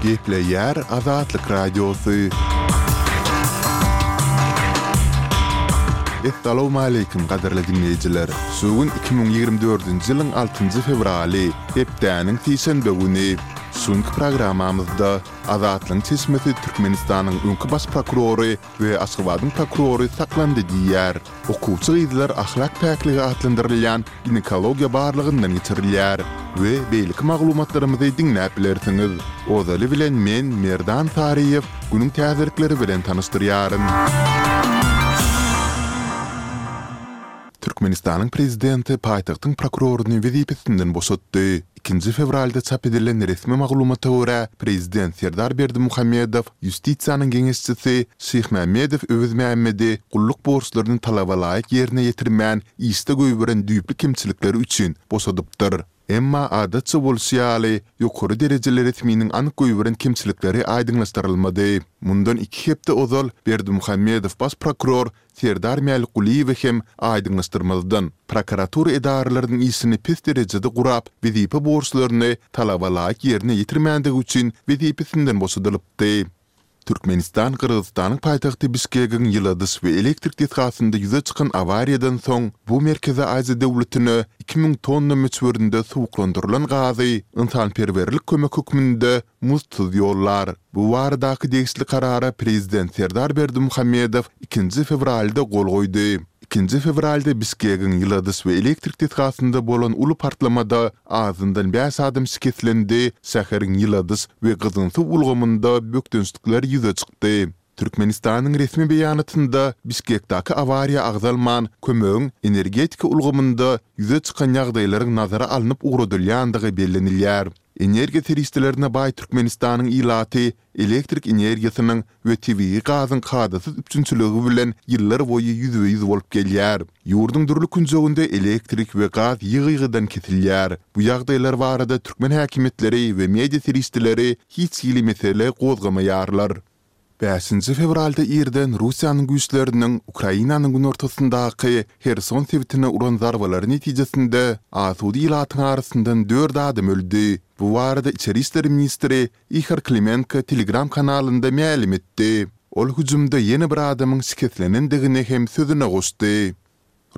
Gepleýär Azatlyk Radiosy. Essalawmaleýkim gadyrly diňleýjiler! Şu gün iki müň ýigrimi dördünji ýylyň altynjy fewraly, hepdäniň sişenbe güni. Şu günki programmamyzda Azatlygyň çeşmesi Türkmenistanyň öňki baş prokurory we Aşgabadyň prokurory saklandy diýýär. Okuwçy gyzlar ahlak päkligi atlandyrylýan ginekologiýa barlagyndan geçirilýär we beýleki maglumatlarymyzy diňläp bilersiňiz. Ozaly bilen men, Merdan Saryýew, günüň täzelikleri bilen tanyşdyrýaryn. Türkmenistanyň Prezidenti paýtagtyň prokuroryny wezipesinden boşatdy. Ikinji fewralda çap edilen resmi maglumata görä, prezident Serdar Berdimuhamedow Ýustisiýanyň geňeşçisi Şyhmämmedow Öwezmämmedi gulluk borçlaryny talabalaýyk ýerine ýetirmän işde goýberen düýpli kemçilikleri üçin boşadypdyr. Emma adatça bolşy ýaly, ýokary derejeli resminiň anyk goýberen kemçilikleri aýdyňlaşdyrylmady. Mundan iki hepde ozal Berdimuhamedow baş prokuror Serdar Mälikgulyýewe hem aýdyňlaşdyrmazdan, prokuratura edaralarynyň işini pes derejede gurap, wezipe borçlaryny talaba laýyk ýerine ýetirmändigi üçin wezipesinden boşadylypdy. Türkmenistan Gyrgyzystanyň paýtagty Bişkegiň ýyladyş we elektrik desgasynda ýüze çykan awariýadan soň bu Merkezi Aziýa döwletine iki müň tonna möçberinde suwuklandyrylan gazy ynsanperwerlik kömek hökmünde Muzdsuz ýollar. Bu baradaky degişli karara prezident Serdar Berdimuhamedow ikinji fewralda gol goýdy. Ikinji fewralda Bişkegiň ýyladyş we elektrik desgasynda bolan uly partlamada azyndan bäş adam şikeslendi, şäheriň ýyladyş we gyzgyn suw ulgamynda bökdençlikler ýüze çykdy. Türkmenistanyň resmi beýanatynda Bişkekdäki awariýa agzalman, kömegiň energetika ulgamynda ýüze çykan ýagdaýlaryň nazara alnyp ugradylýandygy bellenilýär. Energiýa serişdelerine baý Türkmenistanyň ilaty elektrik energiýasynyň we tebigy gazyň kadasyz üpjünçiligi bilen ýyllar boýy ýüzbe-ýüz bolup gelýär. Ýurduň dürli künjeginde elektrik we gaz ýygy-ýygydan kesilýär. Bu ýagdaýlar barada türkmen häkimiýetleri we media serişdeleri hiç hili mesele gozgamaýarlar. Bäşinji fewralda irden Russiýanyň güýçleriniň Ukrainanyň günortasyndaky Herson sebitine uran zarbalary netijesinde asuda ilatyň arasyndan dört adam öldi. Bu barada içeri işler ministri Ihor Klimenko Telegram kanalynda mälim etdi. Ol hüjümde ýene bir adamyň şikeslenendigini hem sözüne goşdy.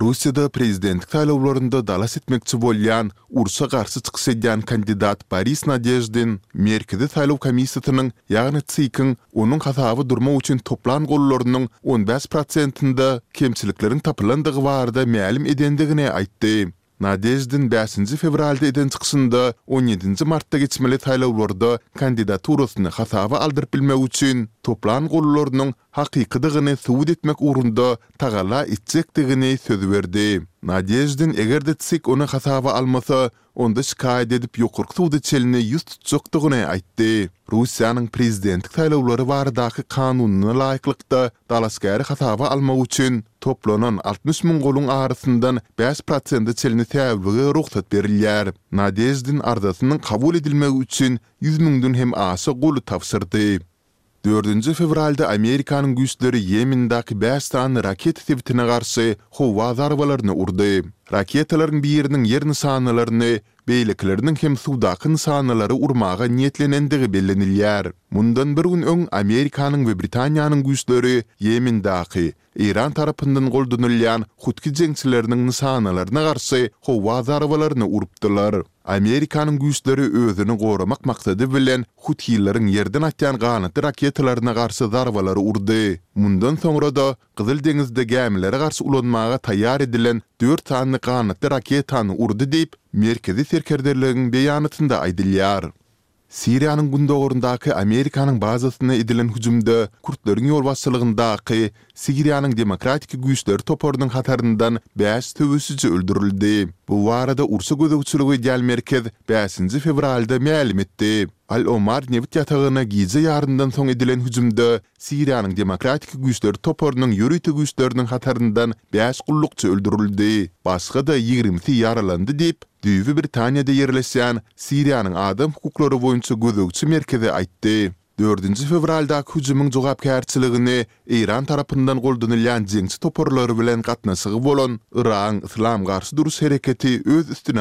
Russiýada prezidentlik saýlawlarynda dalaş etmekçi bolýan urşa garşy çykyş edýän kandidat Boris Nadeždin Merkezi saýlaw komissiýasynyň, ýagny CIK-iň onuň hasaba durmak üçin toplan gollarynyň on bäş prosentinde kemçilikleriň tapylandygy barada mälim edendigini aýtdy. Nadeždin bäşinji fewralda eden çykyşynda on ýedinji martda geçmeli saýlawlarda kandidaturasyny hasaba aldyryp bilmek üçin toplan gollarynyň hakykydygyny subut etmek ugrunda tagalla etjekdigini söz berdi. Nadeždin eger-de CSIK ony hasaba almasa, onda şikaýat edip ýokarky suda çenli ýüz tutjakdygyny aýtdy. Russiýanyň prezidentlik saýlawlary baradaky kanunyna laýyklykda Dalaşgäri hasaba almak üçin toplanan altmyş müň goluň arasyndan bäş prosenti çenli säwlige rugsat berilýär. Nadeždin arzasynyň kabul edilmegi üçin ýüz müňden hem aşa goly tabşyrdy. Dördünji fewralda Amerikanyň güýçleri Ýemendaky bäş sany raketa sebitine garşy howa zarbalaryny urdy. Raketalaryň biriniň ýer nyşanalaryny beýlekileriniň hem suwdaky nyşanalary urmaga niýetlenendigi bellenilýär. Mundan bir gün öň Amerikanyň we Britaniýanyň güýçleri Ýemendaky, Eýran tarapyndan goldanylýan Hutki jeňçileriniň nyşanalaryna garşy howa zarbalaryny urupdylar. Amerikanyň güýçleri özüni goramak maksady bilen Huthileriň ýerden atýan ganatly raketalaryna garşy zarbalary urdy. Mundan soňra-da Gyzyl deňizde gämilere garşy ulanmaga taýýar edilen dört sany ganatly raketany urdy diýip, merkezi serkerderligiň beýanatynda aýdylýar. Siriýanyň gündogaryndaky Amerikanyň bazasyna edilen hüjümde kürtleriň ýolbaşçylygyndaky Siriýanyň demokratik güýçleri toparynyň hataryndan bäş söweşiji öldürildi. Bu barada urşa gözegçilik edýän merkez bäşinji fewralda mälim etdi. Al-Omar nebit ýatagyna gije ýarymdan soň edilen hüjümde Siriýanyň Demokratik güýçler toparynyň ýörite güýçleriniň hataryndan bäş gullukçy öldürildi, başga-da ýigrimisi ýaralandy diýip, düýbi Britaniýada ýerleşýän Siriýanyň adam hukuklary boýunça gözegçi merkezi aýtdy. Dördünji fewraldaky hüjümiň jogapkärçiligini Eýran tarapyndan goldanylýan jeňçi toparlary bilen gatnaşygy bolan Yragyň Yslam garşy duruş hereketi öz üstüne